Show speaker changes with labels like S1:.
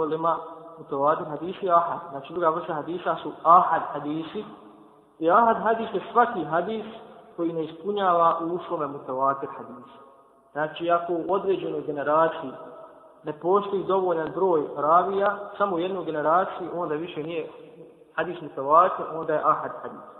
S1: ulema u hadisi i ahad. Znači druga vrsta hadisa su ahad hadisi. I ahad hadis je svaki hadis koji ne ispunjava uslove mutavatir hadisa. Znači ako u određenoj generaciji ne postoji dovoljan broj ravija, samo u jednoj generaciji, onda više nije hadis mutavatir, onda je ahad hadis.